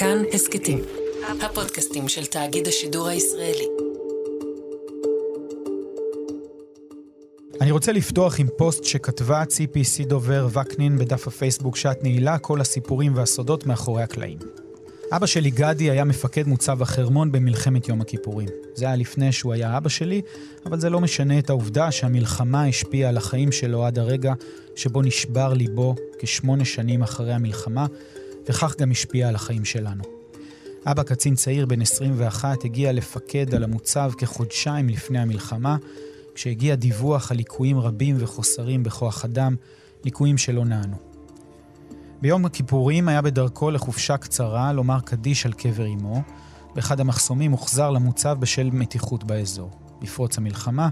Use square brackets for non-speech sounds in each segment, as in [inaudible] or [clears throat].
כאן הסכתים, הפודקאסטים של תאגיד השידור הישראלי. אני רוצה לפתוח עם פוסט שכתבה ציפי סידובר וקנין בדף הפייסבוק שאת נעילה כל הסיפורים והסודות מאחורי הקלעים. אבא שלי גדי היה מפקד מוצב החרמון במלחמת יום הכיפורים. זה היה לפני שהוא היה אבא שלי, אבל זה לא משנה את העובדה שהמלחמה השפיעה על החיים שלו עד הרגע שבו נשבר ליבו כשמונה שנים אחרי המלחמה, וכך גם השפיע על החיים שלנו. אבא קצין צעיר בן 21 הגיע לפקד על המוצב כחודשיים לפני המלחמה, כשהגיע דיווח על ליקויים רבים וחוסרים בכוח אדם, ליקויים שלא נענו. ביום הכיפורים היה בדרכו לחופשה קצרה לומר קדיש על קבר אמו. באחד המחסומים הוחזר למוצב בשל מתיחות באזור. בפרוץ המלחמה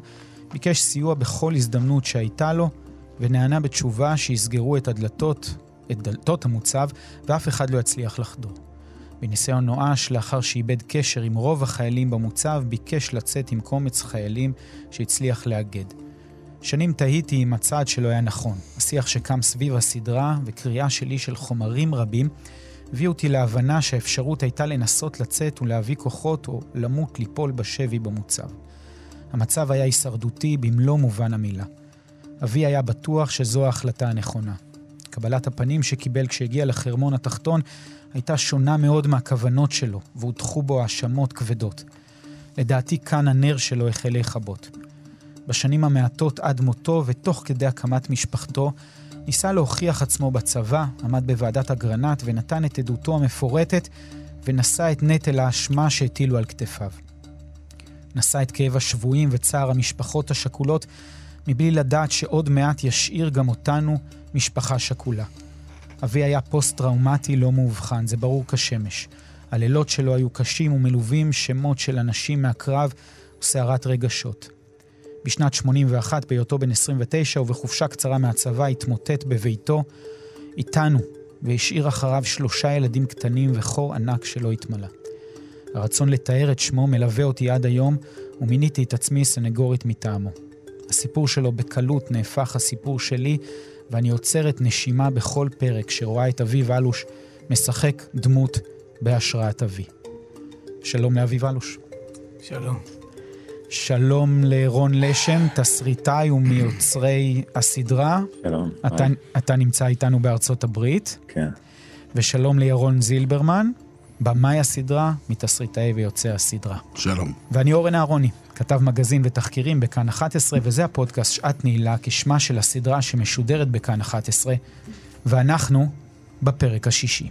ביקש סיוע בכל הזדמנות שהייתה לו, ונענה בתשובה שיסגרו את הדלתות, את דלתות המוצב, ואף אחד לא יצליח לחדור. בניסיון נואש, לאחר שאיבד קשר עם רוב החיילים במוצב, ביקש לצאת עם קומץ חיילים שהצליח לאגד. שנים תהיתי אם הצעד שלו היה נכון. השיח שקם סביב הסדרה וקריאה שלי של חומרים רבים הביאו אותי להבנה שהאפשרות הייתה לנסות לצאת ולהביא כוחות או למות ליפול בשבי במוצב. המצב היה הישרדותי במלוא מובן המילה. אבי היה בטוח שזו ההחלטה הנכונה. קבלת הפנים שקיבל כשהגיע לחרמון התחתון הייתה שונה מאוד מהכוונות שלו, והוטחו בו האשמות כבדות. לדעתי כאן הנר שלו החל להיכבות. בשנים המעטות עד מותו ותוך כדי הקמת משפחתו, ניסה להוכיח עצמו בצבא, עמד בוועדת אגרנט ונתן את עדותו המפורטת ונשא את נטל האשמה שהטילו על כתפיו. נשא את כאב השבויים וצער המשפחות השכולות, מבלי לדעת שעוד מעט ישאיר גם אותנו משפחה שכולה. אבי היה פוסט-טראומטי לא מאובחן, זה ברור כשמש. הלילות שלו היו קשים ומלווים שמות של אנשים מהקרב וסערת רגשות. בשנת 81, בהיותו בן 29 ובחופשה קצרה מהצבא, התמוטט בביתו, איתנו, והשאיר אחריו שלושה ילדים קטנים וחור ענק שלא התמלא. הרצון לתאר את שמו מלווה אותי עד היום, ומיניתי את עצמי סנגורית מטעמו. הסיפור שלו בקלות נהפך הסיפור שלי, ואני עוצרת נשימה בכל פרק שרואה את אביב אלוש משחק דמות בהשראת אבי. שלום לאביב אלוש. שלום. שלום לרון לשם, תסריטאי ומיוצרי הסדרה. שלום. אתה, אתה נמצא איתנו בארצות הברית. כן. ושלום לירון זילברמן, במאי הסדרה, מתסריטאי ויוצאי הסדרה. שלום. ואני אורן אהרוני, כתב מגזין ותחקירים בכאן 11, וזה הפודקאסט שעת נעילה, כשמה של הסדרה שמשודרת בכאן 11, ואנחנו בפרק השישי.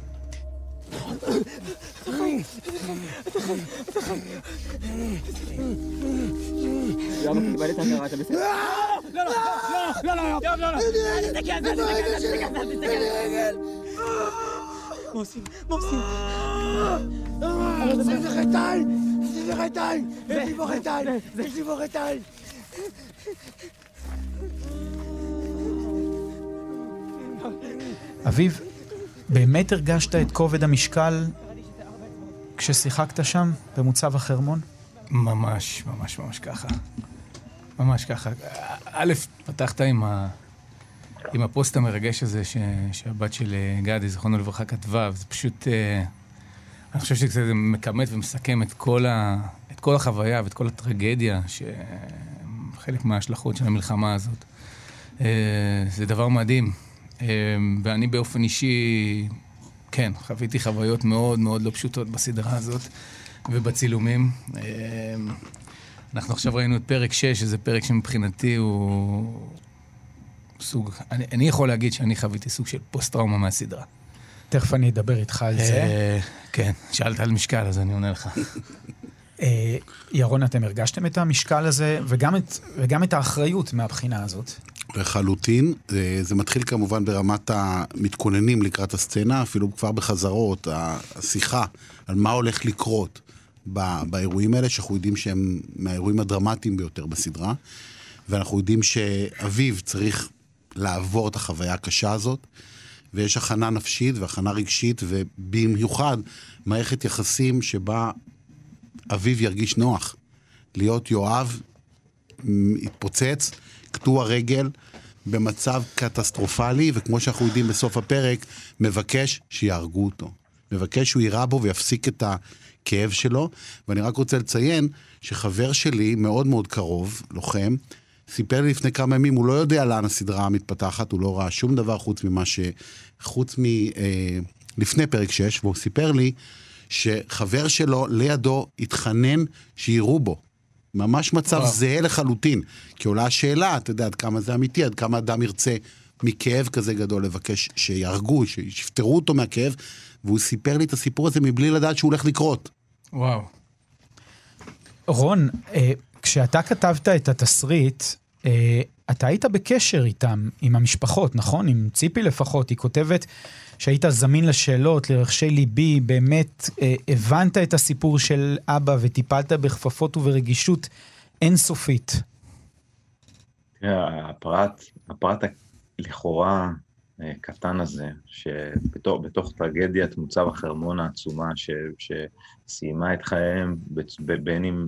אביב, באמת הרגשת את כובד המשקל כששיחקת שם, במוצב החרמון? ממש, ממש, ממש ככה. ממש ככה. א', פתחת עם, ה... עם הפוסט המרגש הזה ש... שהבת של אה, גדי, זיכרונו לברכה, כתבה, וזה פשוט... אה, אני חושב שזה מכמת ומסכם את כל, ה... את כל החוויה ואת כל הטרגדיה, שחלק מההשלכות של המלחמה הזאת. אה, זה דבר מדהים. ואני באופן אישי, כן, חוויתי חוויות מאוד מאוד לא פשוטות בסדרה הזאת ובצילומים. אנחנו עכשיו ראינו את פרק 6, שזה פרק שמבחינתי הוא סוג, אני, אני יכול להגיד שאני חוויתי סוג של פוסט-טראומה מהסדרה. תכף אני אדבר איתך על זה. אה, כן, שאלת על משקל, אז אני עונה לך. אה, ירון, אתם הרגשתם את המשקל הזה, וגם את, וגם את האחריות מהבחינה הזאת? לחלוטין, זה, זה מתחיל כמובן ברמת המתכוננים לקראת הסצנה, אפילו כבר בחזרות, השיחה על מה הולך לקרות באירועים האלה, שאנחנו יודעים שהם מהאירועים הדרמטיים ביותר בסדרה, ואנחנו יודעים שאביו צריך לעבור את החוויה הקשה הזאת, ויש הכנה נפשית והכנה רגשית, ובמיוחד מערכת יחסים שבה אביו ירגיש נוח. להיות יואב, התפוצץ, קטוע רגל, במצב קטסטרופלי, וכמו שאנחנו יודעים בסוף הפרק, מבקש שיהרגו אותו. מבקש שהוא יירה בו ויפסיק את הכאב שלו. ואני רק רוצה לציין שחבר שלי, מאוד מאוד קרוב, לוחם, סיפר לי לפני כמה ימים, הוא לא יודע לאן הסדרה מתפתחת, הוא לא ראה שום דבר חוץ ממה ש... חוץ מ... אה, לפני פרק 6, והוא סיפר לי שחבר שלו לידו התחנן שיראו בו. ממש מצב וואו. זהה לחלוטין. כי עולה השאלה, אתה יודע, עד כמה זה אמיתי, עד כמה אדם ירצה מכאב כזה גדול לבקש שיהרגו, שיפטרו אותו מהכאב, והוא סיפר לי את הסיפור הזה מבלי לדעת שהוא הולך לקרות. וואו. רון, אה, כשאתה כתבת את התסריט, אה, אתה היית בקשר איתם, עם המשפחות, נכון? עם ציפי לפחות, היא כותבת שהיית זמין לשאלות, לרחשי ליבי, באמת אה, הבנת את הסיפור של אבא וטיפלת בכפפות וברגישות אינסופית. הפרט, הפרט לכאורה אה, קטן הזה, שבתוך טרגדיית מוצב החרמון העצומה, ש, שסיימה את חייהם בין אם...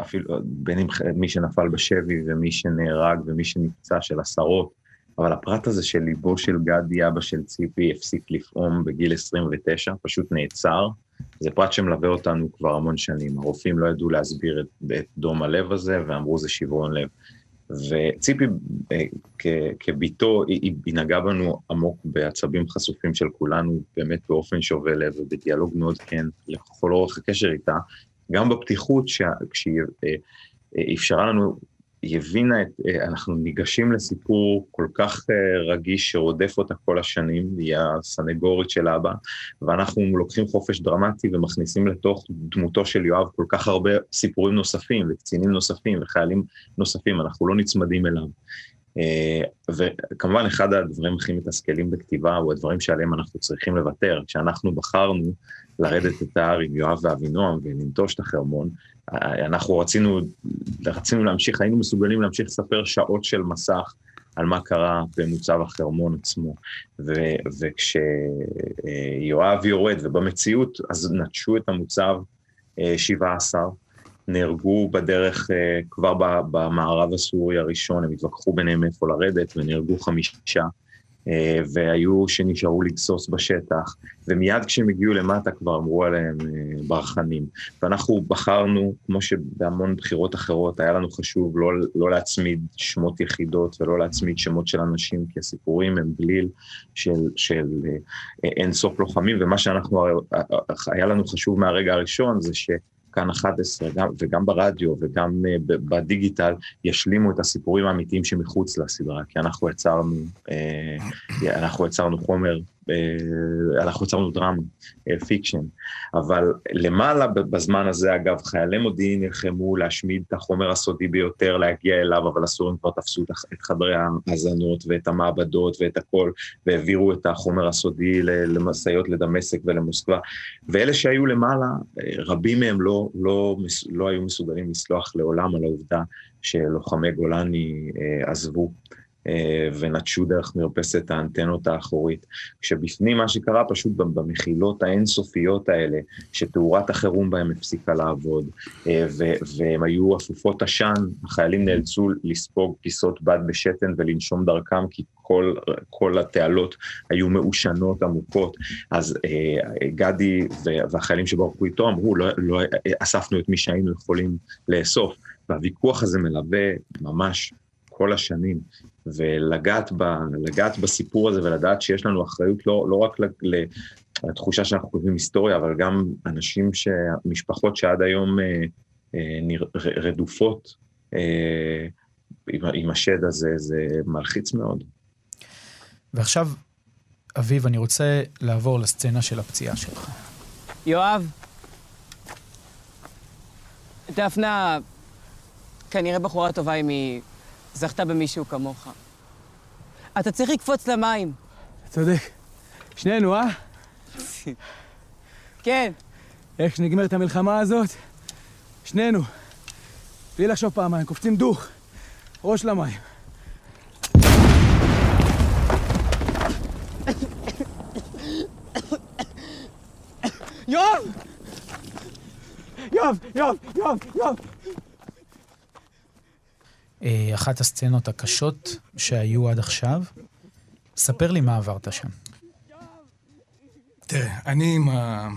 אפילו בין אם מי שנפל בשבי ומי שנהרג ומי שנפצע של עשרות, אבל הפרט הזה של ליבו של גדי, אבא של ציפי, הפסיק לפעום בגיל 29, פשוט נעצר. זה פרט שמלווה אותנו כבר המון שנים. הרופאים לא ידעו להסביר את, את דום הלב הזה, ואמרו זה שברון לב. וציפי אה, כביתו, היא, היא נגעה בנו עמוק בעצבים חשופים של כולנו, באמת באופן שובה לב ובדיאלוג מאוד כן לכל אורך הקשר איתה, גם בפתיחות כשהיא אה, אה, אפשרה לנו היא הבינה את, אה, אנחנו ניגשים לסיפור כל כך רגיש שרודף אותה כל השנים, היא הסנגורית של אבא, ואנחנו לוקחים חופש דרמטי ומכניסים לתוך דמותו של יואב כל כך הרבה סיפורים נוספים וקצינים נוספים וחיילים נוספים, אנחנו לא נצמדים אליו. וכמובן אחד הדברים הכי מתסכלים בכתיבה הוא הדברים שעליהם אנחנו צריכים לוותר. כשאנחנו בחרנו לרדת את ההר עם יואב ואבינועם ולנטוש את החרמון, אנחנו רצינו, רצינו להמשיך, היינו מסוגלים להמשיך לספר שעות של מסך על מה קרה במוצב החרמון עצמו. ו, וכשיואב יורד, ובמציאות, אז נטשו את המוצב 17, אה, נהרגו בדרך אה, כבר במערב הסורי הראשון, הם התווכחו ביניהם איפה לרדת, ונהרגו חמישה. אה, והיו שנשארו לגסוס בשטח, ומיד כשהם הגיעו למטה כבר אמרו עליהם אה, ברחנים. ואנחנו בחרנו, כמו שבהמון בחירות אחרות, היה לנו חשוב לא, לא להצמיד שמות יחידות ולא להצמיד שמות של אנשים, כי הסיפורים הם בליל של, של אה, אין סוף לוחמים, ומה שאנחנו, היה לנו חשוב מהרגע הראשון זה ש... כאן 11, גם, וגם ברדיו וגם uh, בדיגיטל, ישלימו את הסיפורים האמיתיים שמחוץ לסדרה, כי אנחנו יצרנו, אה, אנחנו יצרנו חומר אה, אנחנו יצרנו דרמה, fiction, אה, אבל למעלה בזמן הזה, אגב, חיילי מודיעין נלחמו להשמיד את החומר הסודי ביותר, להגיע אליו, אבל הסורים כבר תפסו את חדרי ההאזנות ואת המעבדות ואת הכל, והעבירו את החומר הסודי למשאיות לדמשק ולמוסקבה, ואלה שהיו למעלה, אה, רבים מהם לא, לא, לא היו מסוגלים לסלוח לעולם על העובדה שלוחמי גולני עזבו. אה, ונטשו דרך מרפסת האנטנות האחורית. כשבפנים מה שקרה פשוט במחילות האינסופיות האלה, שתאורת החירום בהם הפסיקה לעבוד, אה, והם היו אפופות עשן, החיילים נאלצו לספוג פיסות בד בשתן ולנשום דרכם, כי כל, כל התעלות היו מעושנות עמוקות. אז אה, גדי והחיילים שברחו איתו אמרו, לא, לא אספנו את מי שהיינו יכולים לאסוף. והוויכוח הזה מלווה ממש כל השנים, ולגעת ב, בסיפור הזה ולדעת שיש לנו אחריות לא, לא רק לתחושה שאנחנו כותבים היסטוריה, אבל גם אנשים, ש, משפחות שעד היום אה, אה, נר, רדופות אה, עם, עם השד הזה, זה מלחיץ מאוד. ועכשיו, אביב, אני רוצה לעבור לסצנה של הפציעה שלך. יואב, דפנה כנראה בחורה טובה אם היא זכתה במישהו כמוך. אתה צריך לקפוץ למים. צודק. שנינו, אה? כן. איך שנגמרת המלחמה הזאת, שנינו, בלי לחשוב פעמיים, קופצים דוך, ראש למים. יואב! יואב, יואב, יואב, יואב! אה, אחת הסצנות הקשות שהיו עד עכשיו. ספר לי מה עברת שם. תראה, אני עם, ה...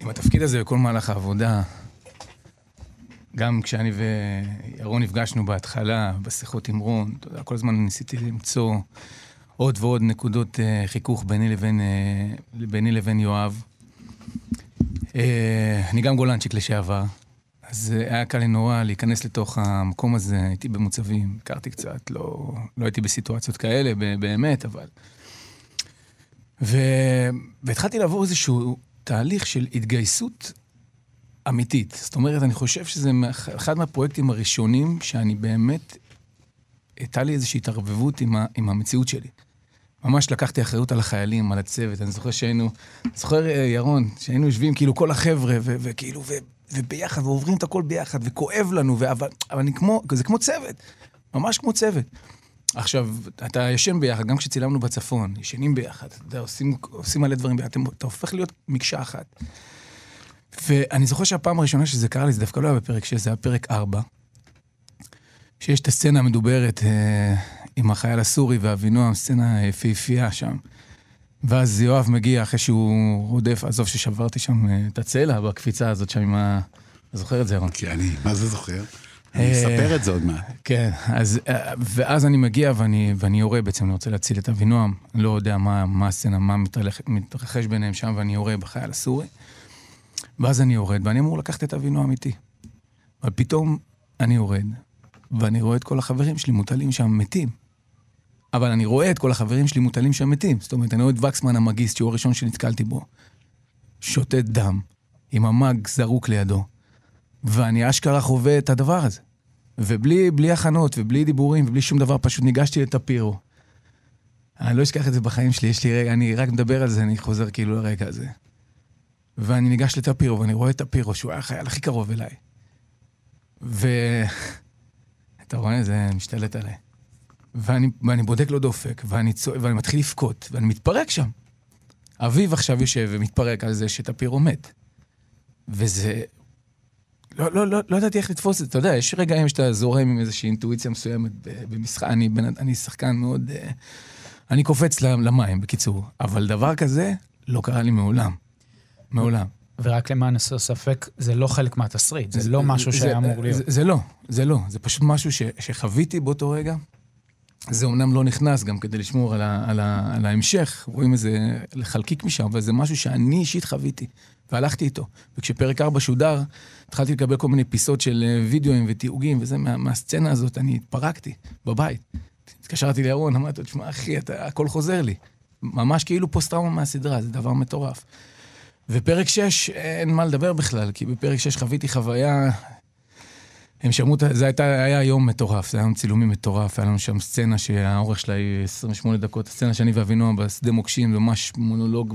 עם התפקיד הזה וכל מהלך העבודה, גם כשאני וירון נפגשנו בהתחלה, בשיחות עם רון, כל הזמן ניסיתי למצוא עוד ועוד נקודות uh, חיכוך ביני לבין, uh, ביני לבין יואב. אני גם גולנצ'יק לשעבר, אז היה קל לי נורא להיכנס לתוך המקום הזה, הייתי במוצבים, הכרתי קצת, לא, לא הייתי בסיטואציות כאלה באמת, אבל... ו... והתחלתי לעבור איזשהו תהליך של התגייסות אמיתית. זאת אומרת, אני חושב שזה אחד מהפרויקטים הראשונים שאני באמת, הייתה לי איזושהי התערבבות עם, ה... עם המציאות שלי. ממש לקחתי אחריות על החיילים, על הצוות. אני זוכר שהיינו, זוכר, אה, ירון, שהיינו יושבים כאילו כל החבר'ה, וכאילו. וביחד, ועוברים את הכל ביחד, וכואב לנו, ו... אבל, אני כמו, זה כמו צוות, ממש כמו צוות. עכשיו, אתה ישן ביחד, גם כשצילמנו בצפון, ישנים ביחד, אתה יודע, עושים, עושים מלא דברים ביחד, אתה הופך להיות מקשה אחת. ואני זוכר שהפעם הראשונה שזה קרה לי, זה דווקא לא היה בפרק 6, זה היה פרק 4, שיש את הסצנה המדוברת אה, עם החייל הסורי ואבינועם, סצנה יפהפייה שם. ואז יואב מגיע אחרי שהוא רודף, עזוב ששברתי שם אה, את הצלע בקפיצה הזאת שם עם ה... אתה זוכר את זה, ירון? כי אני, מה זה זוכר? אני אספר את זה עוד מעט. כן, אז, אה, ואז אני מגיע ואני, ואני יורה בעצם, אני רוצה להציל את אבינועם, לא יודע מה, מה הסצנה, מה מתרחש, מתרחש ביניהם שם, ואני יורה בחייל הסורי. ואז אני יורד, ואני אמור לקחת את אבינועם איתי. אבל פתאום אני יורד, ואני רואה את כל החברים שלי מוטלים שם מתים. אבל אני רואה את כל החברים שלי מוטלים שם מתים. זאת אומרת, אני רואה את וקסמן המגיסט, שהוא הראשון שנתקלתי בו, שותת דם, עם המאג זרוק לידו, ואני אשכרה חווה את הדבר הזה. ובלי הכנות, ובלי דיבורים, ובלי שום דבר, פשוט ניגשתי לטפירו. אני לא אשכח את זה בחיים שלי, יש לי רגע, אני רק מדבר על זה, אני חוזר כאילו לרגע הזה. ואני ניגש לטפירו, ואני רואה את טפירו, שהוא היה החייל הכי קרוב אליי. ו... [laughs] אתה רואה, זה משתלט עליי. ואני, ואני בודק לו דופק, ואני, צוע... ואני מתחיל לבכות, ואני מתפרק שם. אביו עכשיו יושב ומתפרק על זה שטפירו מת. וזה... לא, לא, לא, לא ידעתי איך לתפוס את זה. אתה יודע, יש רגעים שאתה זורם עם איזושהי אינטואיציה מסוימת במשחק. אני, אני שחקן מאוד... אה, אני קופץ למים, בקיצור. אבל דבר כזה לא קרה לי מעולם. מעולם. ורק למען הסר ספק, זה לא חלק מהתסריט, זה, זה לא משהו שהיה אמור להיות. זה, זה לא, זה לא. זה פשוט משהו ש, שחוויתי באותו רגע. זה אומנם לא נכנס גם כדי לשמור על, ה, על, ה, על ההמשך, רואים איזה חלקיק משם, אבל זה משהו שאני אישית חוויתי, והלכתי איתו. וכשפרק 4 שודר, התחלתי לקבל כל מיני פיסות של אה, וידאוים ותיעוגים, וזה, מה, מהסצנה הזאת, אני התפרקתי בבית. התקשרתי לירון, אמרתי לו, תשמע, אחי, אתה, הכל חוזר לי. ממש כאילו פוסט-טראומה מהסדרה, זה דבר מטורף. ופרק 6, אין מה לדבר בכלל, כי בפרק 6 חוויתי חוויה... הם שמעו, זה הייתה, היה יום מטורף, זה היה יום צילומים מטורף, היה לנו שם סצנה שהאורך שלה היא 28 דקות, הסצנה שאני ואבינועם בשדה מוקשים, ממש מונולוג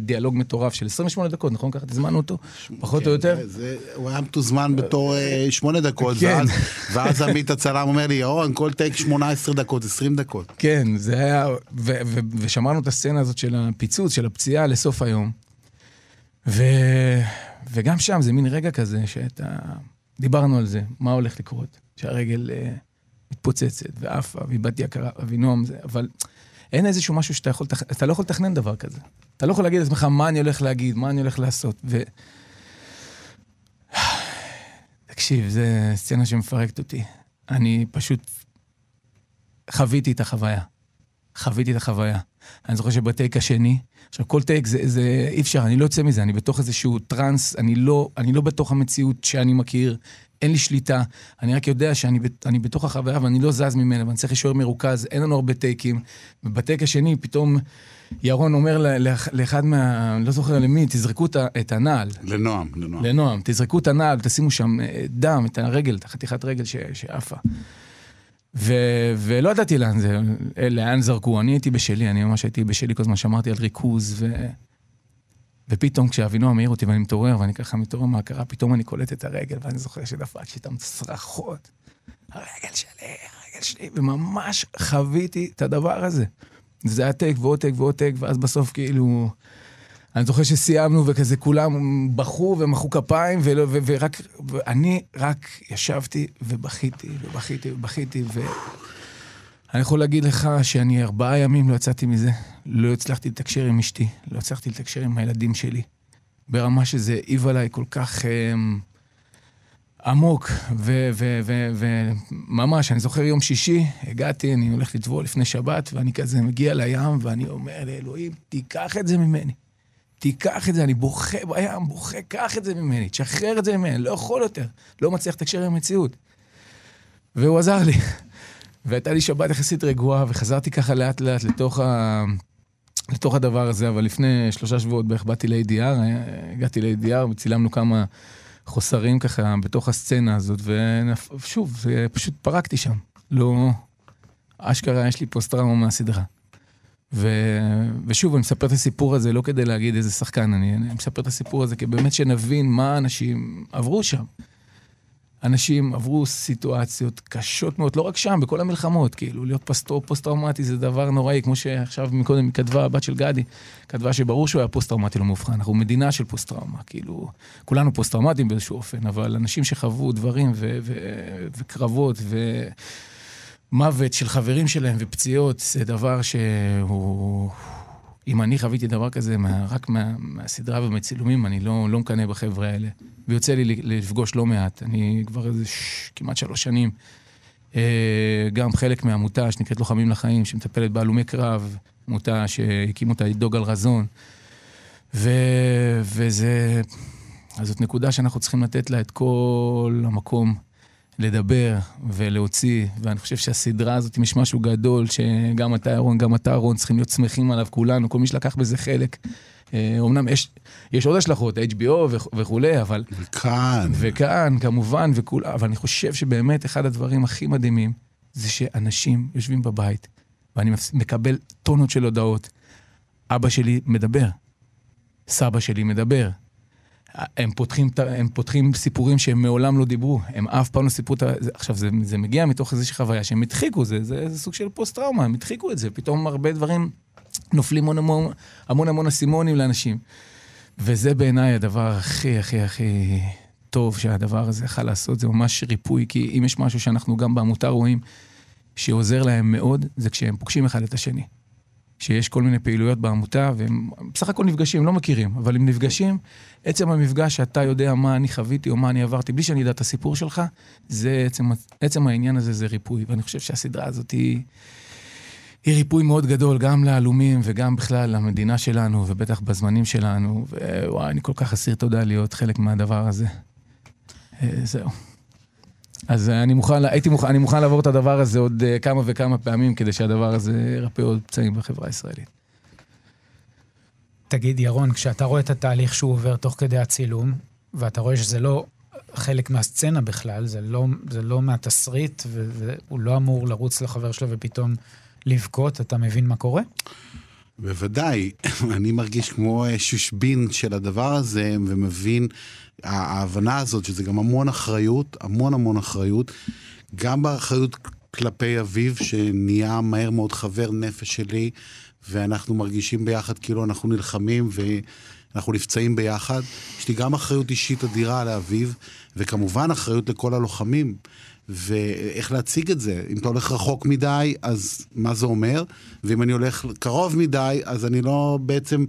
דיאלוג מטורף של 28 דקות, נכון? ככה תזמנו אותו, פחות כן, או יותר. זה, זה, הוא היה מתוזמן בתור אה, שמונה דקות, כן. ואז, ואז עמית הצלם אומר לי, ירון, כל טייק 18 דקות, 20 דקות. כן, זה היה, ו, ו, ושמרנו את הסצנה הזאת של הפיצוץ, של הפציעה לסוף היום. ו, וגם שם זה מין רגע כזה שאתה... דיברנו על זה, מה הולך לקרות, שהרגל uh, מתפוצצת ועפה, ואיבדתי הכרה, אבינועם זה, אבל אין איזשהו משהו שאתה יכול, אתה לא יכול לתכנן דבר כזה. אתה לא יכול להגיד לעצמך מה אני הולך להגיד, מה אני הולך לעשות. ו... תקשיב, זו סצנה שמפרקת אותי. אני פשוט חוויתי את החוויה. חוויתי את החוויה. אני זוכר שבטייק השני, עכשיו כל טייק זה, זה אי אפשר, אני לא יוצא מזה, אני בתוך איזשהו טראנס, אני לא, אני לא בתוך המציאות שאני מכיר, אין לי שליטה, אני רק יודע שאני אני בתוך החוויה ואני לא זז ממנה ואני צריך להישאר מרוכז, אין לנו הרבה טייקים. ובטייק השני פתאום ירון אומר לאחד מה... לא זוכר למי, תזרקו את הנעל. לנועם, לנועם. לנועם, תזרקו את הנעל, תשימו שם אה, דם, את הרגל, את החתיכת רגל שעפה. ו... ולא ידעתי לאן זה, לאן זרקו, אני הייתי בשלי, אני ממש הייתי בשלי כל הזמן, שמרתי על ריכוז, ו... ופתאום כשאבינועם מעיר אותי ואני מתעורר, ואני ככה מתעורר מהכרה, פתאום אני קולט את הרגל, ואני זוכר שדפקתי את הצרחות. הרגל שלי, הרגל שלי, וממש חוויתי את הדבר הזה. זה היה טייק ועוד טייק ועוד טייק, ואז בסוף כאילו... אני זוכר שסיימנו וכזה כולם בכו ומחאו כפיים, ולא, ו, ורק, ואני רק ישבתי ובכיתי ובכיתי ובכיתי, אני יכול להגיד לך שאני ארבעה ימים לא יצאתי מזה. לא הצלחתי לתקשר עם אשתי, לא הצלחתי לתקשר עם הילדים שלי. ברמה שזה העיב עליי כל כך um, עמוק, וממש, אני זוכר יום שישי, הגעתי, אני הולך לטבול לפני שבת, ואני כזה מגיע לים, ואני אומר לאלוהים, תיקח את זה ממני. תיקח את זה, אני בוכה בים, בוכה, קח את זה ממני, תשחרר את זה ממני, לא יכול יותר, לא מצליח לתקשר עם המציאות. והוא עזר לי. [laughs] והייתה לי שבת יחסית רגועה, וחזרתי ככה לאט לאט לתוך, ה... לתוך הדבר הזה, אבל לפני שלושה שבועות בערך באתי ל-ADR, הגעתי ל-ADR וצילמנו כמה חוסרים ככה בתוך הסצנה הזאת, ושוב, פשוט פרקתי שם. לא... אשכרה יש לי פוסט-טראומה מהסדרה. ו... ושוב, אני מספר את הסיפור הזה לא כדי להגיד איזה שחקן אני, אני מספר את הסיפור הזה כי באמת שנבין מה אנשים עברו שם. אנשים עברו סיטואציות קשות מאוד, לא רק שם, בכל המלחמות, כאילו, להיות פוסט-טראומטי זה דבר נוראי, כמו שעכשיו מקודם כתבה הבת של גדי, כתבה שברור שהוא היה פוסט-טראומטי לא מאובחן, אנחנו מדינה של פוסט-טראומה, כאילו, כולנו פוסט-טראומטיים באיזשהו אופן, אבל אנשים שחוו דברים ו- ו- וקרבות ומוות של חברים שלהם ופציעות, זה דבר שהוא... אם אני חוויתי דבר כזה מה, רק מה, מהסדרה ומהצילומים, אני לא, לא מקנא בחבר'ה האלה. ויוצא לי לפגוש לא מעט. אני כבר איזה ש... כמעט שלוש שנים, אה, גם חלק מעמותה שנקראת לוחמים לחיים, שמטפלת בהלומי קרב, עמותה שהקים אותה דוגל רזון. ו... וזה... אז זאת נקודה שאנחנו צריכים לתת לה את כל המקום לדבר ולהוציא, ואני חושב שהסדרה הזאת, אם יש משהו גדול, שגם אתה, אהרון, גם אתה, אהרון, צריכים להיות שמחים עליו כולנו, כל מי שלקח בזה חלק. אומנם יש, יש עוד השלכות, HBO וכולי, אבל... וכאן. וכאן, כמובן, וכול, אבל אני חושב שבאמת אחד הדברים הכי מדהימים, זה שאנשים יושבים בבית, ואני מקבל טונות של הודעות. אבא שלי מדבר, סבא שלי מדבר, הם פותחים, הם פותחים סיפורים שהם מעולם לא דיברו, הם אף פעם לא סיפרו את ה... עכשיו, זה, זה מגיע מתוך איזושהי חוויה שהם הדחיקו, זה, זה, זה סוג של פוסט-טראומה, הם הדחיקו את זה, פתאום הרבה דברים נופלים המון המון, המון, המון אסימונים לאנשים. וזה בעיניי הדבר הכי, הכי, הכי טוב שהדבר הזה יכול לעשות, זה ממש ריפוי, כי אם יש משהו שאנחנו גם בעמותה רואים שעוזר להם מאוד, זה כשהם פוגשים אחד את השני. שיש כל מיני פעילויות בעמותה, והם בסך הכל נפגשים, הם לא מכירים, אבל הם נפגשים, עצם המפגש שאתה יודע מה אני חוויתי או מה אני עברתי, בלי שאני אדע את הסיפור שלך, זה עצם, עצם העניין הזה זה ריפוי. ואני חושב שהסדרה הזאת היא, היא ריפוי מאוד גדול, גם להלומים וגם בכלל למדינה שלנו, ובטח בזמנים שלנו, ווואי, אני כל כך אסיר תודה להיות חלק מהדבר הזה. אה, זהו. אז אני מוכן, הייתי מוכן, אני מוכן לעבור את הדבר הזה עוד uh, כמה וכמה פעמים כדי שהדבר הזה ירפא עוד פצעים בחברה הישראלית. תגיד, ירון, כשאתה רואה את התהליך שהוא עובר תוך כדי הצילום, ואתה רואה שזה לא חלק מהסצנה בכלל, זה לא, זה לא מהתסריט, והוא לא אמור לרוץ לחבר שלו ופתאום לבכות, אתה מבין מה קורה? בוודאי, [laughs] אני מרגיש כמו שושבין של הדבר הזה, ומבין ההבנה הזאת שזה גם המון אחריות, המון המון אחריות, גם באחריות כלפי אביו, שנהיה מהר מאוד חבר נפש שלי, ואנחנו מרגישים ביחד כאילו אנחנו נלחמים ואנחנו נפצעים ביחד. יש לי גם אחריות אישית אדירה לאביו, וכמובן אחריות לכל הלוחמים. ואיך להציג את זה. אם אתה הולך רחוק מדי, אז מה זה אומר? ואם אני הולך קרוב מדי, אז אני לא בעצם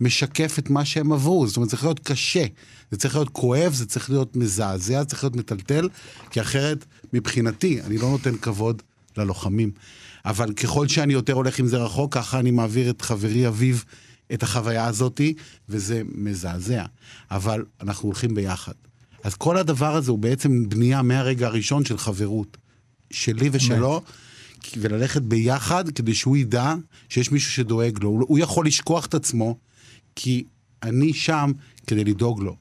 משקף את מה שהם עברו. זאת אומרת, זה צריך להיות קשה. זה צריך להיות כואב, זה צריך להיות מזעזע, זה צריך להיות מטלטל, כי אחרת, מבחינתי, אני לא נותן כבוד ללוחמים. אבל ככל שאני יותר הולך עם זה רחוק, ככה אני מעביר את חברי אביב את החוויה הזאתי, וזה מזעזע. אבל אנחנו הולכים ביחד. אז כל הדבר הזה הוא בעצם בנייה מהרגע הראשון של חברות. שלי ושלו, וללכת ביחד כדי שהוא ידע שיש מישהו שדואג לו. הוא יכול לשכוח את עצמו, כי אני שם כדי לדאוג לו.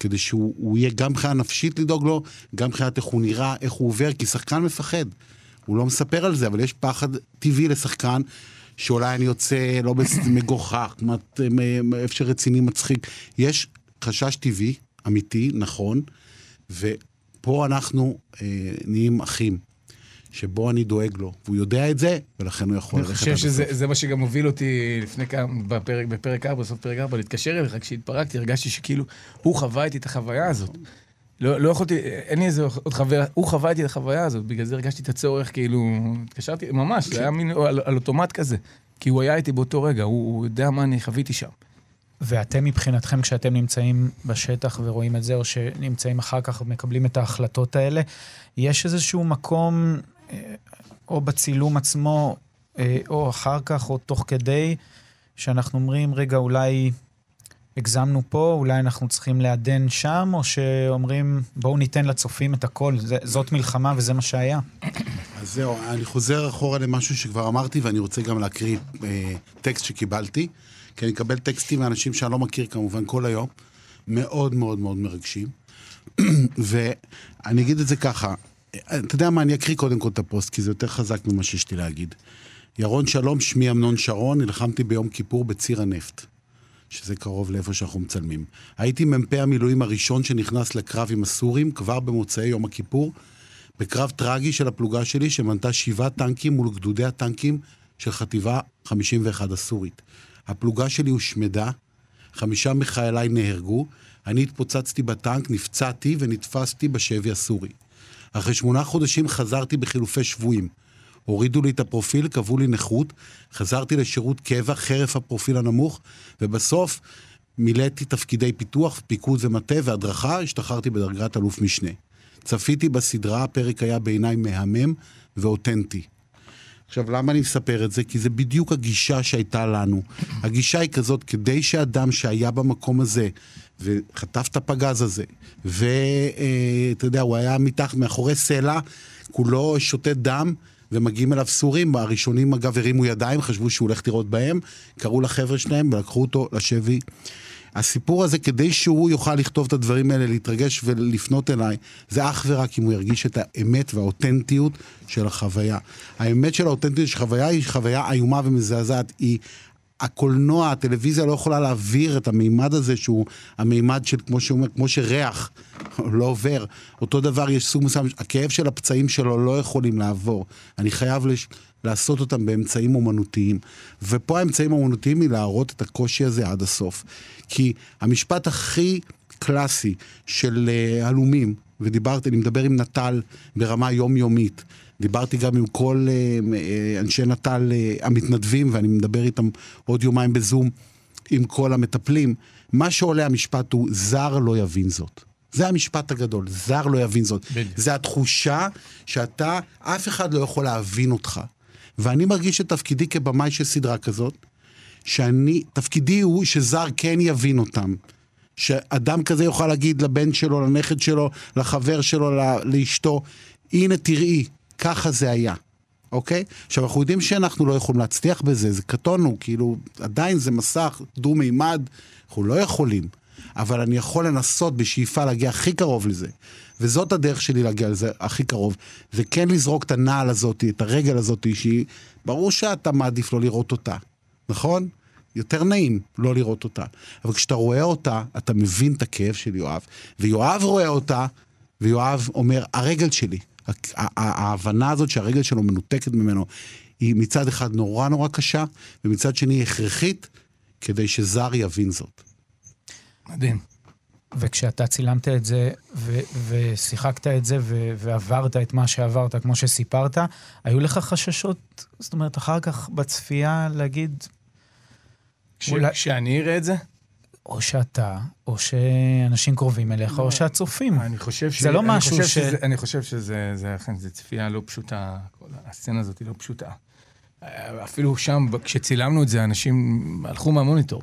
כדי שהוא יהיה גם מבחינה נפשית לדאוג לו, גם מבחינת איך הוא נראה, איך הוא עובר, כי שחקן מפחד. הוא לא מספר על זה, אבל יש פחד טבעי לשחקן, שאולי אני יוצא לא [coughs] מגוחך, איפה שרציני מצחיק. יש חשש טבעי, אמיתי, נכון, ופה אנחנו אה, נהיים אחים. שבו אני דואג לו, והוא יודע את זה, ולכן הוא יכול ללכת. אני חושב שזה מה שגם הוביל אותי לפני כמה, בפרק, בפרק 4, בסוף פרק 4, להתקשר אליך, כשהתפרקתי, הרגשתי שכאילו, הוא חווה איתי את החוויה הזאת. לא, לא יכולתי, אין לי איזה עוד חוויה, הוא חווה איתי את החוויה הזאת, בגלל זה הרגשתי את הצורך, כאילו, התקשרתי, ממש, זה היה מין על, על אוטומט כזה. כי הוא היה איתי באותו רגע, הוא, הוא יודע מה אני חוויתי שם. ואתם מבחינתכם, כשאתם נמצאים בשטח ורואים את זה, או שנמצאים אחר כך ומקבלים את ההחלטות האלה, יש איזשהו מקום, או בצילום עצמו, אה, או אחר כך, או תוך כדי, שאנחנו אומרים, רגע, אולי הגזמנו פה, אולי אנחנו צריכים לעדן שם, או שאומרים, בואו ניתן לצופים את הכל, זאת מלחמה וזה מה שהיה. אז זהו, אני חוזר אחורה למשהו שכבר אמרתי, ואני רוצה גם להקריא אה, טקסט שקיבלתי, כי אני אקבל טקסטים מאנשים שאני לא מכיר כמובן כל היום, מאוד מאוד מאוד מרגשים. [clears throat] ואני אגיד את זה ככה, אתה יודע מה, אני אקריא קודם כל את הפוסט, כי זה יותר חזק ממה שיש לי להגיד. ירון שלום, שמי אמנון שרון, נלחמתי ביום כיפור בציר הנפט. שזה קרוב לאיפה שאנחנו מצלמים. הייתי מ"פ המילואים הראשון שנכנס לקרב עם הסורים כבר במוצאי יום הכיפור, בקרב טרגי של הפלוגה שלי שמנתה שבעה טנקים מול גדודי הטנקים של חטיבה 51 הסורית. הפלוגה שלי הושמדה, חמישה מחייליי נהרגו, אני התפוצצתי בטנק, נפצעתי ונתפסתי בשבי הסורי. אחרי שמונה חודשים חזרתי בחילופי שבויים. הורידו לי את הפרופיל, קבעו לי נכות, חזרתי לשירות קבע חרף הפרופיל הנמוך, ובסוף מילאתי תפקידי פיתוח, פיקוד ומטה והדרכה, השתחררתי בדרגת אלוף משנה. צפיתי בסדרה, הפרק היה בעיניי מהמם ואותנטי. עכשיו, למה אני מספר את זה? כי זה בדיוק הגישה שהייתה לנו. הגישה היא כזאת, כדי שאדם שהיה במקום הזה, וחטף את הפגז הזה, ואתה אה, יודע, הוא היה מתחת, מאחורי סלע, כולו שותת דם, ומגיעים אליו סורים, הראשונים אגב הרימו ידיים, חשבו שהוא הולך לראות בהם, קראו לחבר'ה שלהם ולקחו אותו לשבי. הסיפור הזה, כדי שהוא יוכל לכתוב את הדברים האלה, להתרגש ולפנות אליי, זה אך ורק אם הוא ירגיש את האמת והאותנטיות של החוויה. האמת של האותנטיות של החוויה היא חוויה איומה ומזעזעת. היא הקולנוע, הטלוויזיה לא יכולה להעביר את המימד הזה שהוא המימד של, כמו שאומר, כמו שריח [laughs] לא עובר. אותו דבר, יש סוג מסוים, הכאב של הפצעים שלו לא יכולים לעבור. אני חייב לש... לעשות אותם באמצעים אומנותיים. ופה האמצעים האומנותיים היא להראות את הקושי הזה עד הסוף. כי המשפט הכי קלאסי של uh, הלומים, ודיברתי, אני מדבר עם נט"ל ברמה יומיומית, דיברתי גם עם כל uh, uh, אנשי נט"ל המתנדבים, ואני מדבר איתם עוד יומיים בזום, עם כל המטפלים. מה שעולה המשפט הוא, זר לא יבין זאת. זה המשפט הגדול, זר לא יבין זאת. בדיוק. זה התחושה שאתה, אף אחד לא יכול להבין אותך. ואני מרגיש את תפקידי כבמאי של סדרה כזאת, שאני, תפקידי הוא שזר כן יבין אותם. שאדם כזה יוכל להגיד לבן שלו, לנכד שלו, לחבר שלו, לאשתו, הנה תראי, ככה זה היה, אוקיי? עכשיו, אנחנו יודעים שאנחנו לא יכולים להצליח בזה, זה קטונו, כאילו, עדיין זה מסך דו-מימד, אנחנו לא יכולים. אבל אני יכול לנסות בשאיפה להגיע הכי קרוב לזה. וזאת הדרך שלי להגיע לזה הכי קרוב. זה כן לזרוק את הנעל הזאת, את הרגל הזאת, שהיא, ברור שאתה מעדיף לא לראות אותה, נכון? יותר נעים לא לראות אותה. אבל כשאתה רואה אותה, אתה מבין את הכאב של יואב. ויואב רואה אותה, ויואב אומר, הרגל שלי. ההבנה הזאת שהרגל שלו מנותקת ממנו, היא מצד אחד נורא נורא קשה, ומצד שני הכרחית, כדי שזר יבין זאת. מדהים. וכשאתה צילמת את זה ו- ושיחקת את זה ו- ועברת את מה שעברת, כמו שסיפרת, היו לך חששות, זאת אומרת, אחר כך בצפייה להגיד... ש- אולי... שאני אראה את זה? או שאתה, או שאנשים קרובים אליך, או לא. שהצופים. אני חושב ש... זה לא משהו ש... שזה, אני חושב שזה, זה, זה, זה צפייה לא פשוטה, כל הסצנה הזאת היא לא פשוטה. אפילו שם, כשצילמנו את זה, אנשים הלכו מהמוניטור.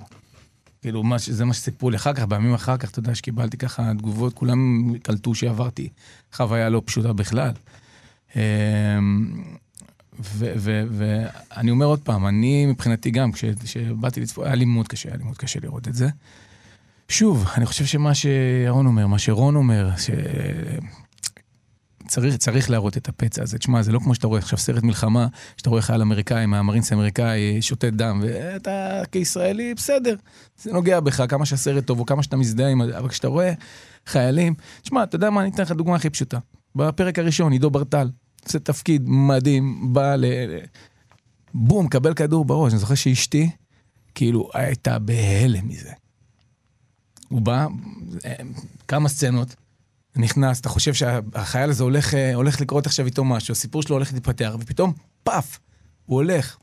כאילו, מה, זה מה שסיפרו לי אחר כך, בימים אחר כך, אתה יודע, שקיבלתי ככה תגובות, כולם קלטו שעברתי חוויה לא פשוטה בכלל. אמ, ואני אומר עוד פעם, אני מבחינתי גם, כשבאתי לצפות, היה לי מאוד קשה, היה לי מאוד קשה לראות את זה. שוב, אני חושב שמה שירון אומר, מה שרון אומר, ש... צריך, צריך להראות את הפצע הזה. תשמע, זה לא כמו שאתה רואה עכשיו סרט מלחמה, שאתה רואה חייל אמריקאי מהמרינס האמריקאי שותת דם, ואתה כישראלי, בסדר, זה נוגע בך, כמה שהסרט טוב או כמה שאתה מזדהה עם... אבל כשאתה רואה חיילים, תשמע, אתה יודע מה, אני אתן לך דוגמה הכי פשוטה. בפרק הראשון, עידו ברטל, עושה תפקיד מדהים, בא ל... בום, קבל כדור בראש. אני זוכר שאשתי, כאילו, הייתה בהלם מזה. הוא בא, כמה סצנות, נכנס, אתה חושב שהחייל הזה הולך, אה, הולך לקרות עכשיו איתו משהו, הסיפור שלו הולך להתפתח, ופתאום, פאף, הוא הולך.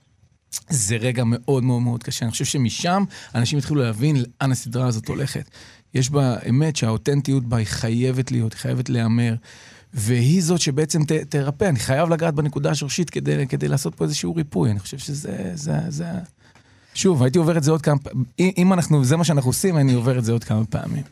זה רגע מאוד מאוד מאוד קשה. אני חושב שמשם אנשים התחילו להבין לאן הסדרה הזאת הולכת. יש בה אמת שהאותנטיות בה היא חייבת להיות, היא חייבת להיאמר. והיא זאת שבעצם ת, תרפא. אני חייב לגעת בנקודה השורשית כדי, כדי לעשות פה איזשהו ריפוי. אני חושב שזה... זה, זה... שוב, הייתי עובר את זה עוד כמה פעמים. אם אנחנו, זה מה שאנחנו עושים, אני עובר את זה עוד כמה פעמים.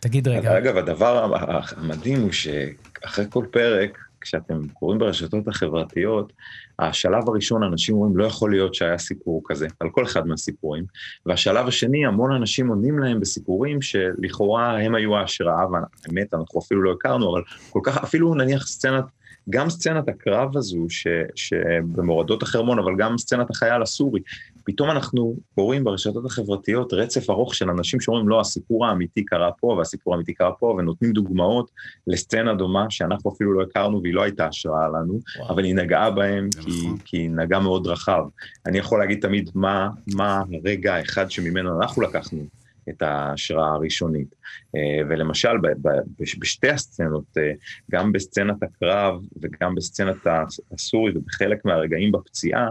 תגיד רגע. אגב, הדבר המדהים הוא שאחרי כל פרק, כשאתם קוראים ברשתות החברתיות, השלב הראשון, אנשים אומרים, לא יכול להיות שהיה סיפור כזה, על כל אחד מהסיפורים, והשלב השני, המון אנשים עונים להם בסיפורים שלכאורה הם היו ההשראה, והאמת, אנחנו אפילו לא הכרנו, אבל כל כך, אפילו נניח סצנת גם סצנת הקרב הזו, ש, שבמורדות החרמון, אבל גם סצנת החייל הסורי, פתאום אנחנו קוראים ברשתות החברתיות רצף ארוך של אנשים שאומרים, לא, הסיפור האמיתי קרה פה, והסיפור האמיתי קרה פה, ונותנים דוגמאות לסצנה דומה שאנחנו אפילו לא הכרנו והיא לא הייתה השראה לנו, וואו. אבל היא נגעה בהם כי, נכון. כי היא נגעה מאוד רחב. אני יכול להגיד תמיד מה, מה הרגע האחד שממנו אנחנו לקחנו את ההשראה הראשונית. אה, ולמשל, בשתי הסצנות, אה, גם בסצנת הקרב וגם בסצנת הסורי ובחלק מהרגעים בפציעה,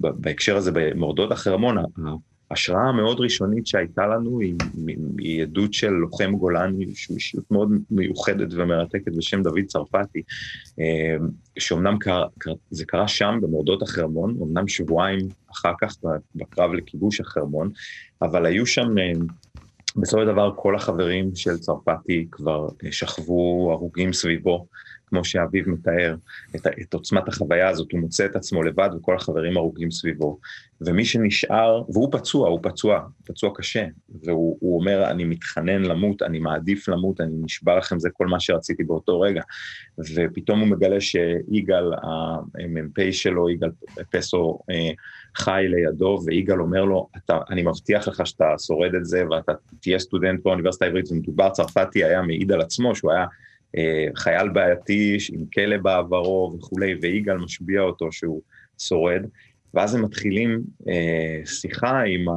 בהקשר הזה במורדות החרמון, ההשראה המאוד ראשונית שהייתה לנו היא, היא עדות של לוחם גולני, אישיות מאוד מיוחדת ומרתקת בשם דוד צרפתי, אה, שאומנם קרה, זה קרה שם במורדות החרמון, אמנם שבועיים אחר כך בקרב לכיבוש החרמון, אבל היו שם בסופו של דבר כל החברים של צרפתי כבר שכבו הרוגים סביבו, כמו שאביב מתאר, את, את עוצמת החוויה הזאת, הוא מוצא את עצמו לבד וכל החברים הרוגים סביבו. ומי שנשאר, והוא פצוע, הוא פצוע, פצוע קשה, והוא אומר, אני מתחנן למות, אני מעדיף למות, אני נשבע לכם, זה כל מה שרציתי באותו רגע. ופתאום הוא מגלה שיגאל, המ"פ שלו, יגאל פסו, אה, חי לידו, ויגאל אומר לו, אתה, אני מבטיח לך שאתה שורד את זה, ואתה תהיה סטודנט באוניברסיטה העברית, ומדובר צרפתי היה מעיד על עצמו, שהוא היה חייל בעייתי עם כלא בעברו וכולי, ויגאל משביע אותו שהוא שורד, ואז הם מתחילים אה, שיחה עם, ה,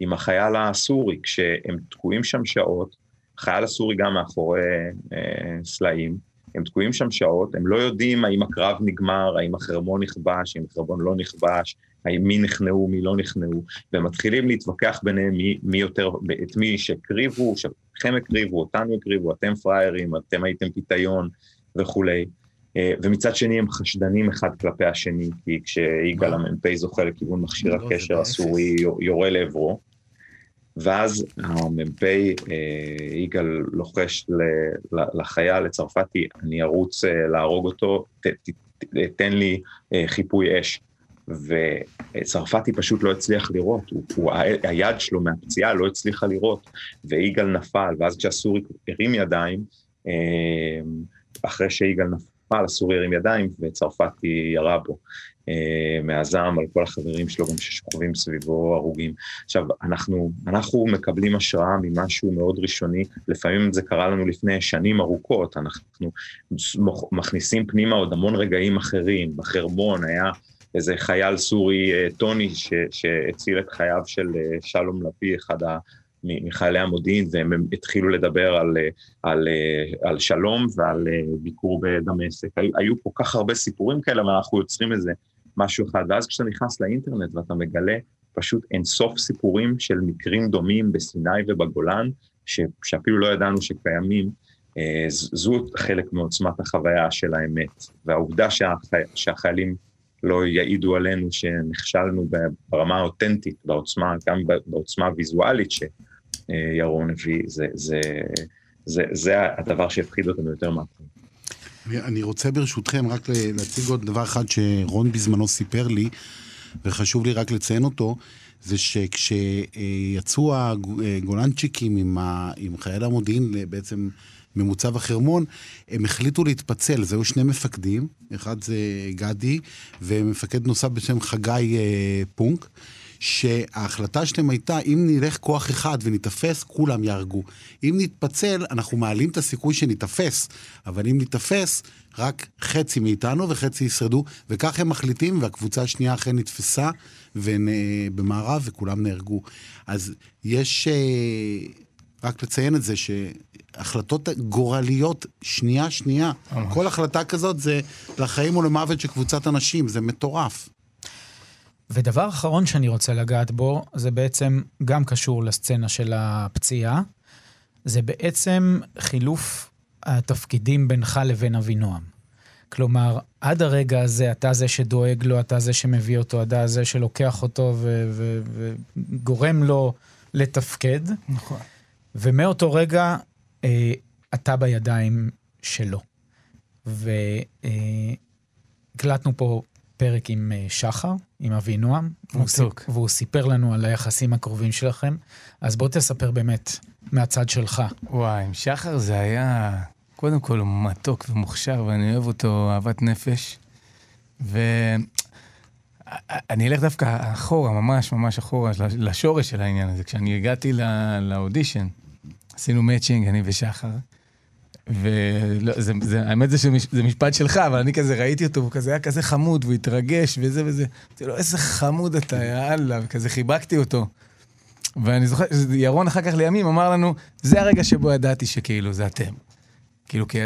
עם החייל הסורי, כשהם תקועים שם שעות, החייל הסורי גם מאחורי אה, סלעים, הם תקועים שם שעות, הם לא יודעים האם הקרב נגמר, האם החרמון נכבש, האם החרמון לא נכבש, האם מי נכנעו, מי לא נכנעו, והם מתחילים להתווכח ביניהם מי, מי יותר, את מי שהקריבו, שאתכם הקריבו, אותנו הקריבו, אתם פראיירים, אתם הייתם פיתיון וכולי. אה, ומצד שני הם חשדנים אחד כלפי השני, כי כשיגאל המ"פ זוכה לכיוון מכשיר לא, הקשר הסורי, יורה לעברו. ואז המ"פ אה, יגאל לוחש לחייל, לצרפתי, אני ארוץ אה, להרוג אותו, ת, ת, תן לי חיפוי אש. וצרפתי פשוט לא הצליח לראות, הוא, הוא, היד שלו מהפציעה לא הצליחה לראות, ויגאל נפל, ואז כשהסורי הרים ידיים, אה, אחרי שיגאל נפל, הסורי הרים ידיים, וצרפתי ירה בו אה, מהזעם על כל החברים שלו, גם ששוכבים סביבו הרוגים. עכשיו, אנחנו, אנחנו מקבלים השראה ממשהו מאוד ראשוני, לפעמים זה קרה לנו לפני שנים ארוכות, אנחנו מכניסים פנימה עוד המון רגעים אחרים, בחרמון היה... איזה חייל סורי, אה, טוני, שהציל את חייו של אה, שלום לפי, אחד. מחיילי המודיעין, והם התחילו לדבר על, אה, על, על שלום ועל ביקור בדמשק. היו, היו כל כך הרבה סיפורים כאלה, אבל אנחנו יוצרים איזה משהו אחד. ואז כשאתה נכנס לאינטרנט ואתה מגלה פשוט אינסוף סיפורים של מקרים דומים בסיני ובגולן, ש, שאפילו לא ידענו שקיימים, זו חלק מעוצמת החוויה של האמת. והעובדה שהחי, שהחיילים לא יעידו עלינו שנכשלנו ברמה האותנטית, בעוצמה, גם בעוצמה הוויזואלית שירון הביא, זה, זה, זה, זה הדבר שהפחיד אותנו יותר מהכל. אני רוצה ברשותכם רק להציג עוד דבר אחד שרון בזמנו סיפר לי, וחשוב לי רק לציין אותו, זה שכשיצאו הגולנצ'יקים עם, ה, עם חייל המודיעין בעצם ממוצב החרמון, הם החליטו להתפצל, זהו שני מפקדים, אחד זה גדי ומפקד נוסף בשם חגי אה, פונק. שההחלטה שלהם הייתה, אם נלך כוח אחד וניתפס, כולם יהרגו. אם נתפצל, אנחנו מעלים את הסיכוי שניתפס, אבל אם ניתפס, רק חצי מאיתנו וחצי ישרדו, וכך הם מחליטים, והקבוצה השנייה אכן נתפסה במערב וכולם נהרגו. אז יש, אה, רק לציין את זה, ש... החלטות גורליות, שנייה-שנייה. כל החלטה כזאת זה לחיים או למוות של קבוצת אנשים, זה מטורף. ודבר אחרון שאני רוצה לגעת בו, זה בעצם גם קשור לסצנה של הפציעה, זה בעצם חילוף התפקידים בינך לבין אבינועם. כלומר, עד הרגע הזה אתה זה שדואג לו, אתה זה שמביא אותו, אתה זה שלוקח אותו וגורם לו לתפקד, נכון. ומאותו רגע אה, אתה בידיים שלו. והקלטנו פה פרק עם אה, שחר, עם אבינועם. והוא מתוק. סיפ- והוא סיפר לנו על היחסים הקרובים שלכם. אז בוא תספר באמת מהצד שלך. וואי, עם שחר זה היה, קודם כל הוא מתוק ומוכשר, ואני אוהב אותו אהבת נפש. ואני אלך דווקא אחורה, ממש ממש אחורה, לשורש של העניין הזה. כשאני הגעתי לא- לאודישן, עשינו מאצ'ינג, אני ושחר. והאמת זה שזה משפט שלך, אבל אני כזה ראיתי אותו, הוא כזה היה כזה חמוד, והוא התרגש וזה וזה. אמרתי לו, איזה חמוד אתה, יאללה, וכזה חיבקתי אותו. ואני זוכר, ירון אחר כך לימים אמר לנו, זה הרגע שבו ידעתי שכאילו זה אתם. כאילו, כי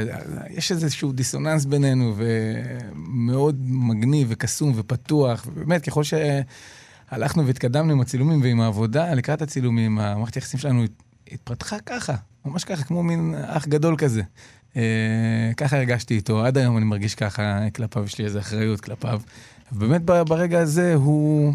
יש איזשהו דיסוננס בינינו, ומאוד מגניב וקסום ופתוח, ובאמת, ככל שהלכנו והתקדמנו עם הצילומים ועם העבודה, לקראת הצילומים, המערכת היחסים שלנו התפתחה ככה, ממש ככה, כמו מין אח גדול כזה. אה, ככה הרגשתי איתו, עד היום אני מרגיש ככה כלפיו, יש לי איזו אחריות כלפיו. ובאמת ב- ברגע הזה הוא...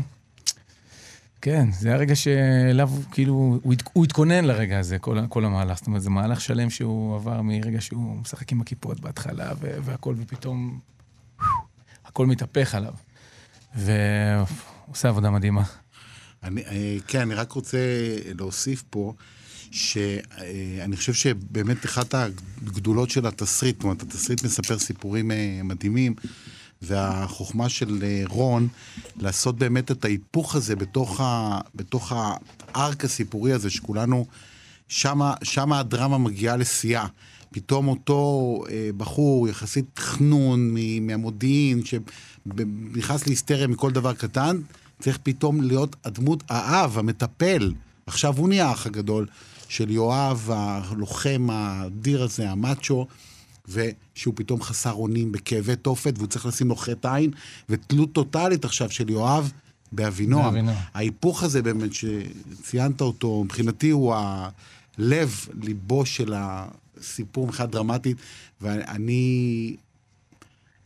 כן, זה הרגע שאליו, כאילו, הוא, הת, הוא התכונן לרגע הזה, כל, כל המהלך. זאת אומרת, זה מהלך שלם שהוא עבר מרגע שהוא משחק עם הכיפות בהתחלה, ו- והכל, ופתאום הכל מתהפך עליו. והוא עושה עבודה מדהימה. אני, אה, כן, אני רק רוצה להוסיף פה, שאני חושב שבאמת אחת הגדולות של התסריט, זאת אומרת, התסריט מספר סיפורים אה, מדהימים, והחוכמה של אה, רון, לעשות באמת את ההיפוך הזה בתוך, ה, בתוך הארק הסיפורי הזה, שכולנו, שמה, שמה הדרמה מגיעה לשיאה. פתאום אותו אה, בחור יחסית חנון מהמודיעין, שנכנס להיסטריה מכל דבר קטן, צריך פתאום להיות הדמות האב, המטפל. עכשיו הוא נהיה האח הגדול של יואב, הלוחם האדיר הזה, המאצ'ו, ושהוא פתאום חסר אונים בכאבי תופת, והוא צריך לשים לו חטא עין, ותלות טוטאלית עכשיו של יואב באבינועם. באבינועם. ההיפוך הזה באמת, שציינת אותו, מבחינתי הוא הלב, ליבו של הסיפור מבחינה דרמטית, ואני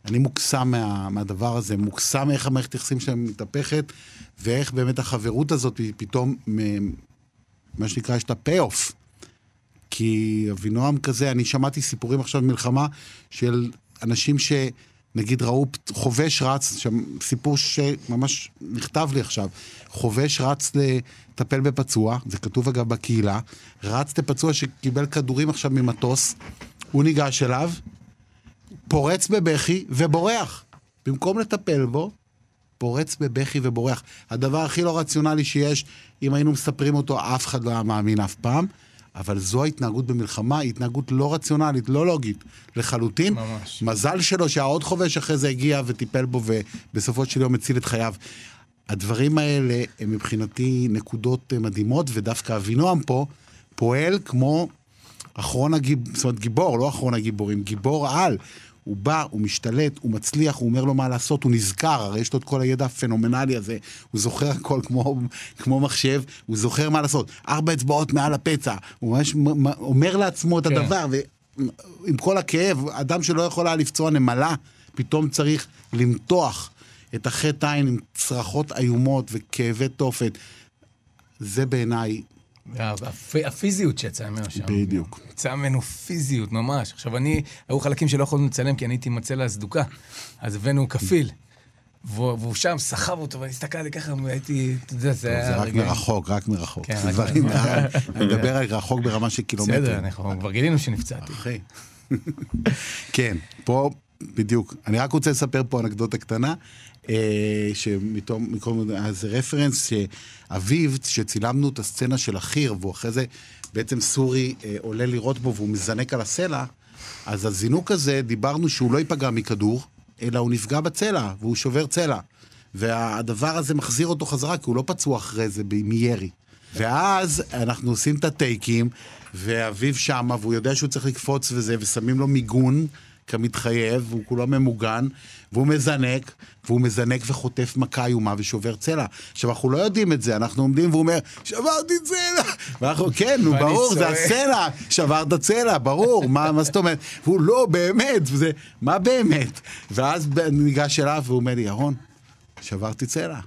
אני מוקסם מה, מהדבר הזה, מוקסם איך המערכת יחסים שלהם מתהפכת, ואיך באמת החברות הזאת פתאום, מה שנקרא, יש את הפי-אוף. כי אבינועם כזה, אני שמעתי סיפורים עכשיו במלחמה של אנשים שנגיד ראו חובש רץ, סיפור שממש נכתב לי עכשיו, חובש רץ לטפל בפצוע, זה כתוב אגב בקהילה, רץ לפצוע שקיבל כדורים עכשיו ממטוס, הוא ניגש אליו, פורץ בבכי ובורח. במקום לטפל בו, פורץ בבכי ובורח. הדבר הכי לא רציונלי שיש, אם היינו מספרים אותו, אף אחד לא היה מאמין אף פעם. אבל זו ההתנהגות במלחמה, היא התנהגות לא רציונלית, לא לוגית, לחלוטין. ממש. מזל שלו שהעוד חובש אחרי זה הגיע וטיפל בו, ובסופו של יום הציל את חייו. הדברים האלה הם מבחינתי נקודות מדהימות, ודווקא אבינועם פה פועל כמו אחרון הגיבור, זאת אומרת גיבור, לא אחרון הגיבורים, גיבור על. הוא בא, הוא משתלט, הוא מצליח, הוא אומר לו מה לעשות, הוא נזכר, הרי יש לו את כל הידע הפנומנלי הזה, הוא זוכר הכל כמו, כמו מחשב, הוא זוכר מה לעשות. ארבע אצבעות מעל הפצע, הוא ממש אומר לעצמו את כן. הדבר, ועם כל הכאב, אדם שלא יכול היה לפצוע נמלה, פתאום צריך למתוח את החטא עין עם צרחות איומות וכאבי תופת. זה בעיניי, הפיזיות שיצאה ממנו שם. בדיוק. יצאה ממנו פיזיות, ממש. עכשיו, אני, היו חלקים שלא יכולנו לצלם כי אני הייתי עם הצלע הסדוקה. אז הבאנו כפיל. והוא, שם סחב אותו, ואני הסתכלתי ככה, והייתי, אתה יודע, זה היה... זה רק מרחוק, רק מרחוק. כן, זה דברים. אני מדבר על רחוק ברמה של בסדר, קילומטרים. אנחנו כבר גילינו שנפצעתי. אחי. [laughs] כן, פה, בדיוק. אני רק רוצה לספר פה אנקדוטה קטנה, אה, שמתום, מכל אז רפרנס שאביו, שצילמנו את הסצנה של החי"ר, והוא אחרי זה, בעצם סורי אה, עולה לירות בו והוא מזנק על הסלע, אז הזינוק הזה, דיברנו שהוא לא ייפגע מכדור, אלא הוא נפגע בצלע, והוא שובר צלע. והדבר הזה מחזיר אותו חזרה, כי הוא לא פצוע אחרי זה מירי. ואז אנחנו עושים את הטייקים, ואביב שמה, והוא יודע שהוא צריך לקפוץ וזה, ושמים לו מיגון. כמתחייב, והוא כולו ממוגן, והוא מזנק, והוא מזנק וחוטף מכה איומה ושובר צלע. עכשיו, אנחנו לא יודעים את זה, אנחנו עומדים והוא אומר, שברתי צלע! ואנחנו, כן, נו, ברור, זה הסצנה, שברת צלע, ברור, מה, מה זאת אומרת? והוא לא, באמת, וזה, מה באמת? ואז ניגש אליו והוא אומר לי, ירון, שברתי צלע.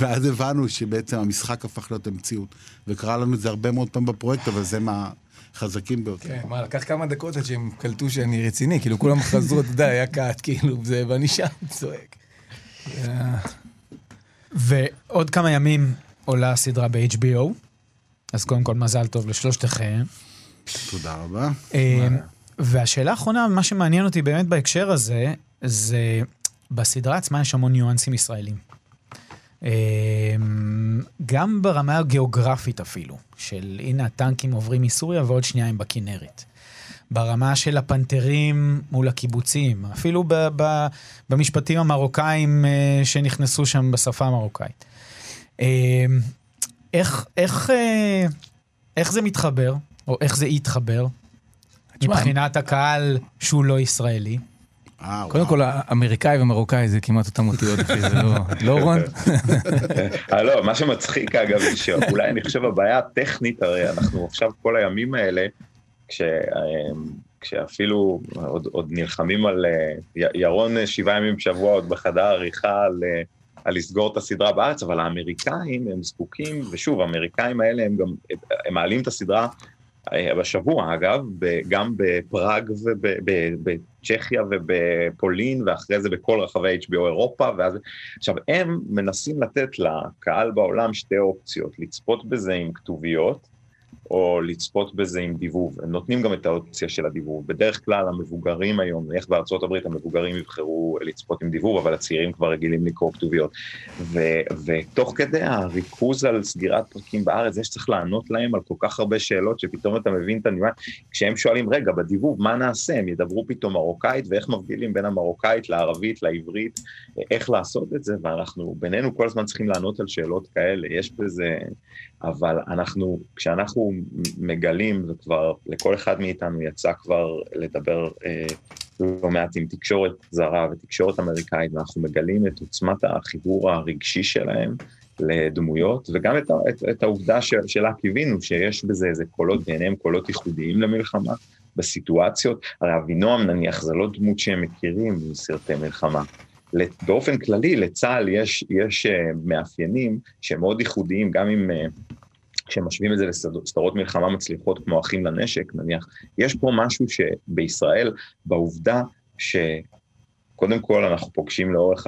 ואז הבנו שבעצם המשחק הפך להיות המציאות. וקרה לנו את זה הרבה מאוד פעמים בפרויקט, אבל זה מה... חזקים ביותר. כן, מה, לקח כמה דקות עד שהם קלטו שאני רציני, כאילו כולם חזרו, אתה יודע, היה קאט, כאילו, זה, ואני שם [laughs] צועק. ועוד כמה ימים עולה הסדרה ב-HBO, אז קודם כל מזל טוב לשלושתכם. תודה רבה. אה, והשאלה האחרונה, מה שמעניין אותי באמת בהקשר הזה, זה בסדרה עצמה יש המון ניואנסים ישראלים. אמ, גם ברמה הגיאוגרפית אפילו, של הנה הטנקים עוברים מסוריה ועוד שנייה הם בכנרת. ברמה של הפנתרים מול הקיבוצים, אפילו ב- ב- במשפטים המרוקאים אה, שנכנסו שם בשפה המרוקאית. אמ, איך, איך, אה, איך זה מתחבר, או איך זה יתחבר, מבחינת הקהל שהוא לא ישראלי? אה, קודם כל, האמריקאי ומרוקאי זה כמעט אותם אותיות, זה לא... [laughs] לא, רון? אה, לא, מה שמצחיק אגב, שאולי אני חושב הבעיה הטכנית, הרי אנחנו עכשיו כל הימים האלה, אה, כשאפילו עוד, עוד נלחמים על ירון שבעה ימים בשבוע עוד בחדר עריכה על, על לסגור את הסדרה בארץ, אבל האמריקאים הם זקוקים, ושוב, האמריקאים האלה הם גם, הם מעלים את הסדרה בשבוע אגב, גם בפראג ובצ'כיה ובפולין, ואחרי זה בכל רחבי HBO אירופה, ואז... עכשיו, הם מנסים לתת לקהל בעולם שתי אופציות, לצפות בזה עם כתוביות, או לצפות בזה עם דיבוב. הם נותנים גם את האופציה של הדיבוב. בדרך כלל המבוגרים היום, איך בארצות הברית המבוגרים יבחרו לצפות עם דיבוב, אבל הצעירים כבר רגילים לקרוא כתוביות. ו- ותוך כדי הריכוז על סגירת פרקים בארץ, זה שצריך לענות להם על כל כך הרבה שאלות, שפתאום אתה מבין את הניואנס, כשהם שואלים, רגע, בדיבוב, מה נעשה? הם ידברו פתאום מרוקאית, ואיך מבדילים בין המרוקאית לערבית, לעברית, איך לעשות את זה, ואנחנו בינינו כל הזמן צריכים לענות על שאלות כאלה. יש בזה... אבל אנחנו, כשאנחנו מגלים, וכבר לכל אחד מאיתנו יצא כבר לדבר אה, לא מעט עם תקשורת זרה ותקשורת אמריקאית, ואנחנו מגלים את עוצמת החיבור הרגשי שלהם לדמויות, וגם את, את, את העובדה ש, שלה קיווינו, שיש בזה איזה קולות, בעיניהם קולות ייחודיים למלחמה, בסיטואציות. הרי אבינועם נניח, זה לא דמות שהם מכירים מסרטי מלחמה. באופן כללי, לצה"ל יש, יש uh, מאפיינים שהם מאוד ייחודיים, גם אם uh, כשמשווים את זה לסדרות מלחמה מצליחות כמו אחים לנשק, נניח, יש פה משהו שבישראל, בעובדה שקודם כל אנחנו פוגשים לאורך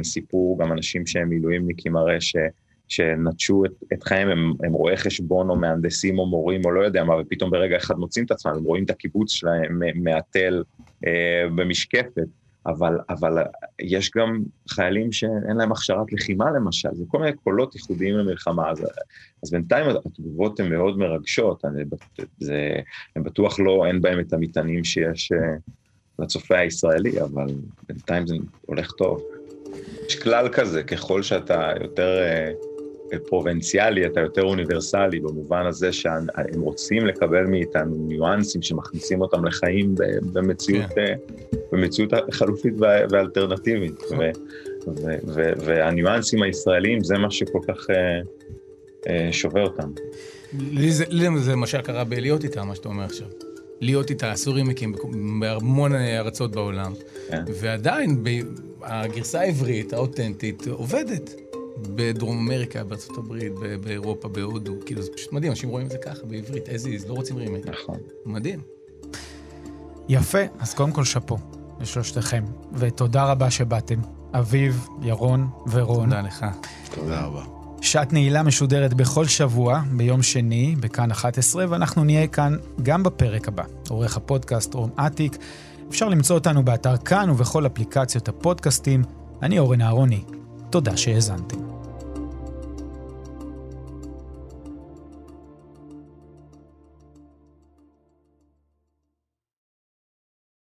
הסיפור גם אנשים שהם מילואימניקים הרי ש... שנטשו את, את חייהם, הם, הם רואי חשבון או מהנדסים או מורים או לא יודע מה, ופתאום ברגע אחד מוצאים את עצמם, הם רואים את הקיבוץ שלהם מהתל אה, במשקפת. אבל, אבל יש גם חיילים שאין להם הכשרת לחימה למשל, זה כל מיני קולות ייחודיים למלחמה, אז, אז בינתיים התגובות הן מאוד מרגשות, אני, זה, הם בטוח לא, אין בהם את המטענים שיש uh, לצופה הישראלי, אבל בינתיים זה הולך טוב. יש כלל כזה, ככל שאתה יותר... פרובינציאלי, אתה יותר אוניברסלי, במובן הזה שהם רוצים לקבל מאיתנו ניואנסים שמכניסים אותם לחיים במציאות, כן. אה, במציאות חלופית ואלטרנטיבית. והניואנסים הישראלים זה מה שכל כך אה, אה, שובר אותם. לי זה, זה מה שקרה בלהיות איתה, מה שאתה אומר עכשיו. להיות איתה, הסורים מקים בהמון ארצות בעולם, כן. ועדיין הגרסה העברית, האותנטית, עובדת. בדרום אמריקה, בארצות הברית, באירופה, בהודו, כאילו זה פשוט מדהים, אנשים רואים את זה ככה בעברית, as is, לא רוצים רימייק. נכון. מדהים. יפה, אז קודם כל שאפו לשלושתכם, ותודה רבה שבאתם. אביב, ירון ורון. תודה לך. תודה רבה. שעת נעילה משודרת בכל שבוע, ביום שני, בכאן 11, ואנחנו נהיה כאן גם בפרק הבא. עורך הפודקאסט רום אטיק. אפשר למצוא אותנו באתר כאן ובכל אפליקציות הפודקאסטים. אני אורן אהרוני. תודה שהאזנתם.